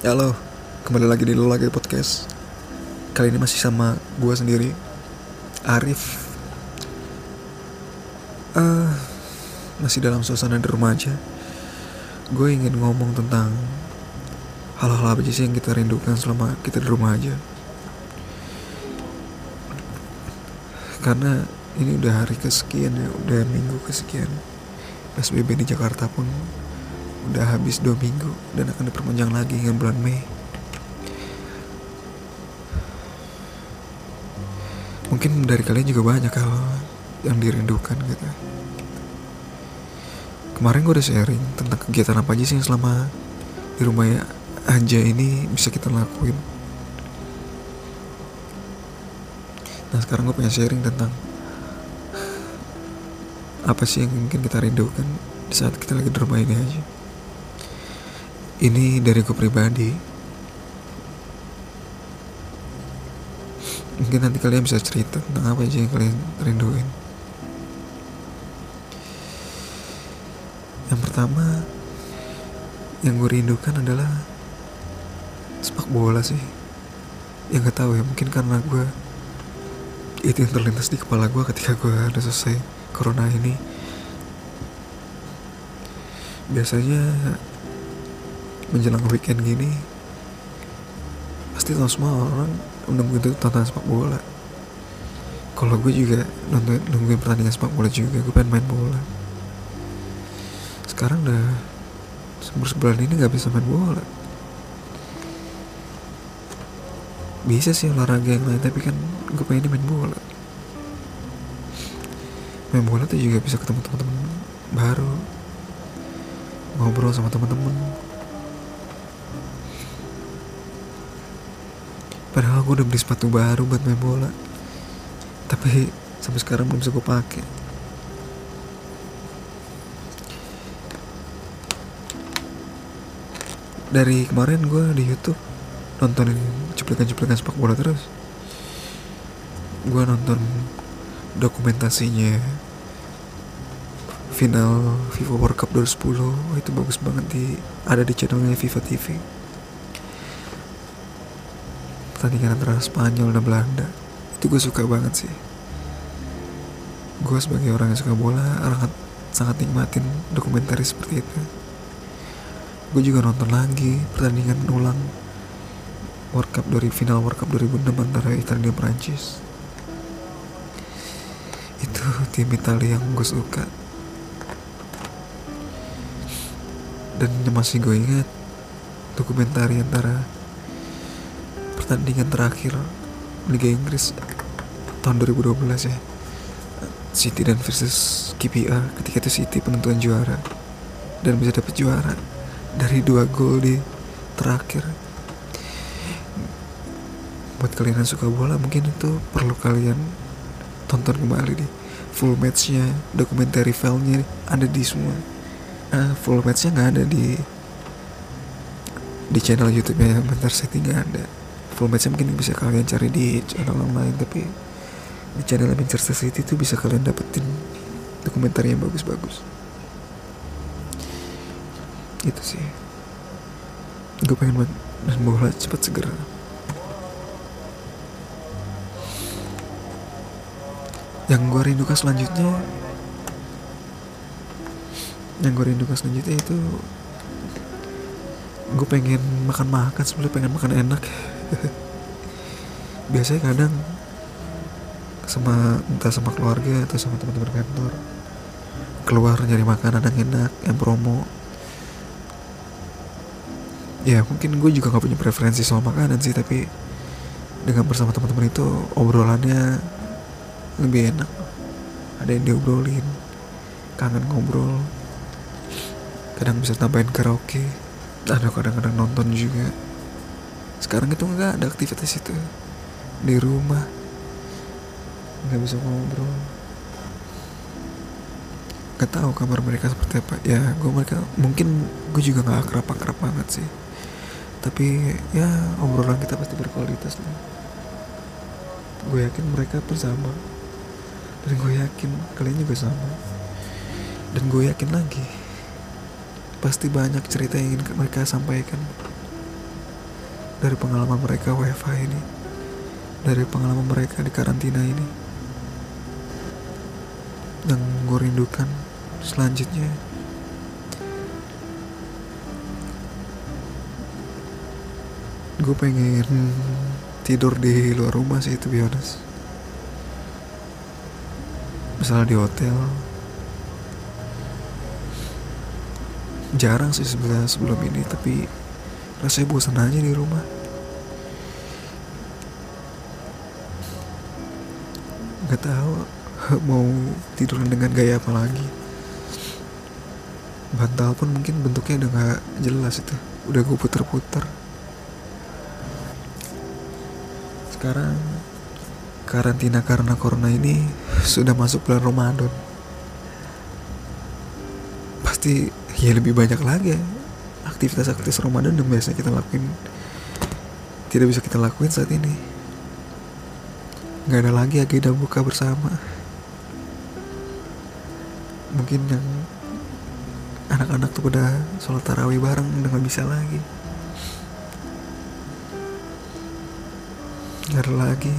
Halo, kembali lagi di Lagi Podcast. Kali ini masih sama gue sendiri Arif. Eh, Masih dalam suasana di rumah aja. Gue ingin ngomong tentang Hal-hal apa sih yang kita rindukan selama kita di rumah aja. Karena ini udah hari kesekian ya Udah minggu kesekian. PSBB di Jakarta pun udah habis dua minggu dan akan diperpanjang lagi hingga bulan Mei. Mungkin dari kalian juga banyak hal yang dirindukan gitu. Kemarin gue udah sharing tentang kegiatan apa aja sih yang selama di rumah ya aja ini bisa kita lakuin. Nah sekarang gue pengen sharing tentang apa sih yang mungkin kita rindukan di saat kita lagi di rumah ini aja. Ini dari gue pribadi. Mungkin nanti kalian bisa cerita tentang apa aja yang kalian rinduin. Yang pertama, yang gue rindukan adalah sepak bola sih. Yang gak tahu ya, mungkin karena gue itu yang terlintas di kepala gue ketika gue udah selesai corona ini. Biasanya menjelang weekend gini pasti semua orang nungguin itu tontonan sepak bola. Kalau gue juga nonton nungguin pertandingan sepak bola juga gue pengen main bola. Sekarang udah sebulan ini nggak bisa main bola. Bisa sih olahraga yang lain tapi kan gue pengen main bola. Main bola tuh juga bisa ketemu teman-teman baru ngobrol sama teman-teman Padahal gue udah beli sepatu baru buat main bola. Tapi sampai sekarang belum bisa gue pakai. Dari kemarin gue di Youtube Nontonin cuplikan-cuplikan sepak bola terus. Gue nonton dokumentasinya Final FIFA World Cup 2010 oh, Itu bagus banget di Ada di channelnya FIFA TV pertandingan antara Spanyol dan Belanda. Itu gue suka banget sih. Gue sebagai orang yang suka bola sangat sangat nikmatin dokumenter seperti itu. Gue juga nonton lagi pertandingan ulang World Cup dari final World Cup 2006 antara Italia dan Prancis. Itu tim Italia yang gue suka. Dan masih gue ingat dokumenter antara pertandingan terakhir Liga Inggris tahun 2012 ya. City dan versus KPR ketika itu City penentuan juara dan bisa dapat juara dari dua gol di terakhir. Buat kalian yang suka bola mungkin itu perlu kalian tonton kembali di full matchnya dokumentari filenya ada di semua. Uh, full matchnya nggak ada di di channel YouTube nya Bentar City ada matchnya mungkin bisa kalian cari di channel yang lain tapi di channel Manchester City itu bisa kalian dapetin dokumenter yang bagus-bagus. Itu sih. Gue pengen banget dan bola cepat segera. Yang gue rindukan selanjutnya yang gue rindukan selanjutnya itu gue pengen makan makan sebenarnya pengen makan enak biasanya kadang sama entah sama keluarga atau sama teman-teman kantor keluar nyari makanan yang enak yang promo. Ya mungkin gue juga gak punya preferensi soal makanan sih tapi dengan bersama teman-teman itu obrolannya lebih enak. Ada yang diobrolin kangen ngobrol kadang bisa tambahin karaoke. Ada kadang-kadang nonton juga sekarang itu nggak ada aktivitas itu. Di rumah. Nggak bisa ngobrol. Nggak tahu kamar mereka seperti apa. Ya gue mereka mungkin gue juga nggak akrab akrab banget sih. Tapi ya obrolan kita pasti berkualitas lah. Gue yakin mereka bersama dan gue yakin kalian juga sama. Dan gue yakin lagi pasti banyak cerita yang ingin mereka sampaikan dari pengalaman mereka WFH ini, dari pengalaman mereka di karantina ini. Yang gue rindukan selanjutnya. Gue pengen tidur di luar rumah sih itu biasa misalnya di hotel. Jarang sih sebenarnya sebelum ini tapi rasanya bosan aja di rumah. Nggak tahu mau tidur dengan gaya apa lagi. Bantal pun mungkin bentuknya udah nggak jelas itu. Udah gue puter-puter. Sekarang karantina karena corona ini sudah masuk bulan Ramadan. Pasti ya lebih banyak lagi ya aktivitas-aktivitas Ramadan yang biasa kita lakuin tidak bisa kita lakuin saat ini. Nggak ada lagi agenda buka bersama. Mungkin yang anak-anak tuh pada sholat tarawih bareng udah nggak bisa lagi. Nggak ada lagi.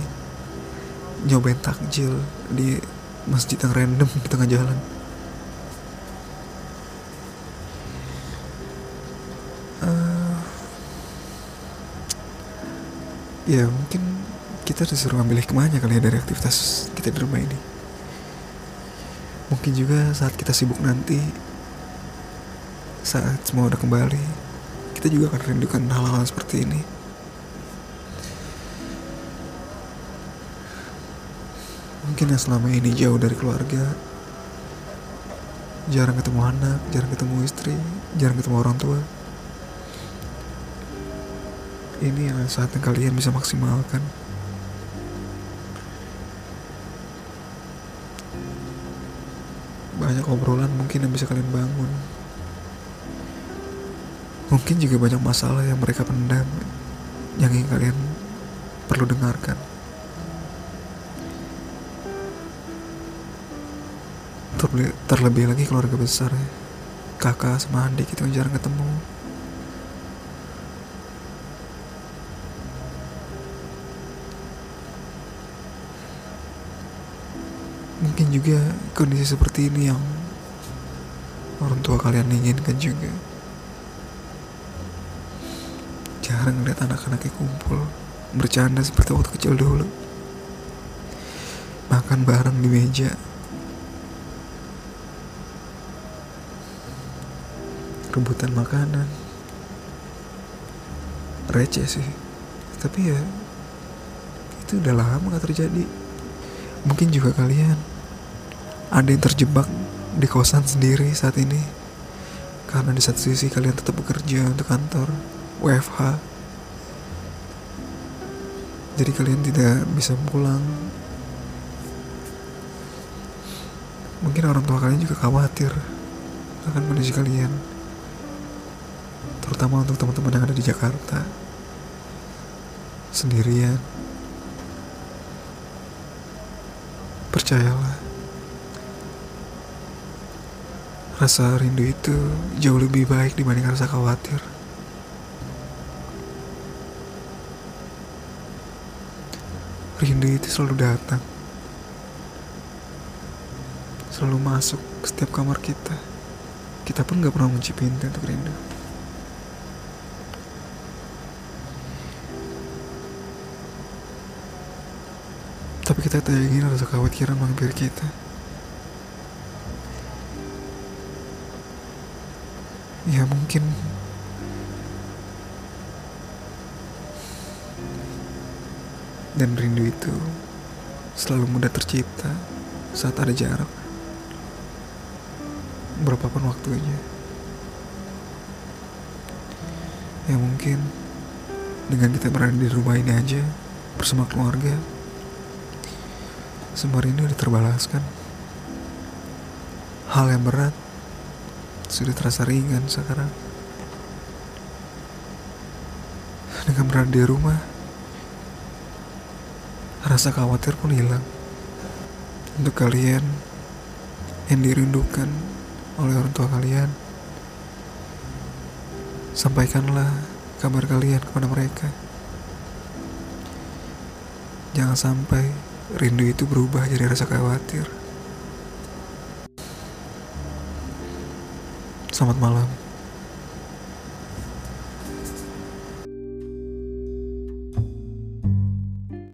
Nyobain takjil di masjid yang random di tengah jalan ya mungkin kita disuruh ambil hikmahnya kali ya dari aktivitas kita di rumah ini? Mungkin juga saat kita sibuk nanti saat semua udah kembali kita juga akan rindukan hal-hal seperti ini. Mungkin yang selama ini jauh dari keluarga jarang ketemu anak jarang ketemu istri jarang ketemu orang tua ini adalah saat yang kalian bisa maksimalkan. Banyak obrolan mungkin yang bisa kalian bangun. Mungkin juga banyak masalah yang mereka pendam yang ingin kalian perlu dengarkan. Terlebih, terlebih lagi keluarga besar kakak sama adik itu yang jarang ketemu mungkin juga kondisi seperti ini yang orang tua kalian inginkan juga. Jarang ngeliat anak-anaknya kumpul bercanda seperti waktu kecil dulu. Makan bareng di meja. Rebutan makanan. Receh sih. Tapi ya itu udah lama gak terjadi. Mungkin juga kalian ada yang terjebak di kosan sendiri saat ini. Karena di satu sisi kalian tetap bekerja untuk kantor WFH jadi kalian tidak bisa pulang. Mungkin orang tua kalian juga khawatir akan kondisi kalian. Terutama untuk teman-teman yang ada di Jakarta. Sendirian. Percayalah rasa rindu itu jauh lebih baik dibanding rasa khawatir. Rindu itu selalu datang. Selalu masuk ke setiap kamar kita. Kita pun gak pernah kunci pintu untuk rindu. Tapi kita tak ingin rasa kekhawatiran menghampiri kita. Ya mungkin dan rindu itu selalu mudah tercipta saat ada jarak. Berapapun waktunya. Ya mungkin dengan kita berada di rumah ini aja bersama keluarga semua rindu udah terbalaskan. Hal yang berat sudah terasa ringan sekarang. Dengan berada di rumah, rasa khawatir pun hilang. Untuk kalian yang dirindukan oleh orang tua kalian, sampaikanlah kabar kalian kepada mereka. Jangan sampai rindu itu berubah jadi rasa khawatir. Selamat malam.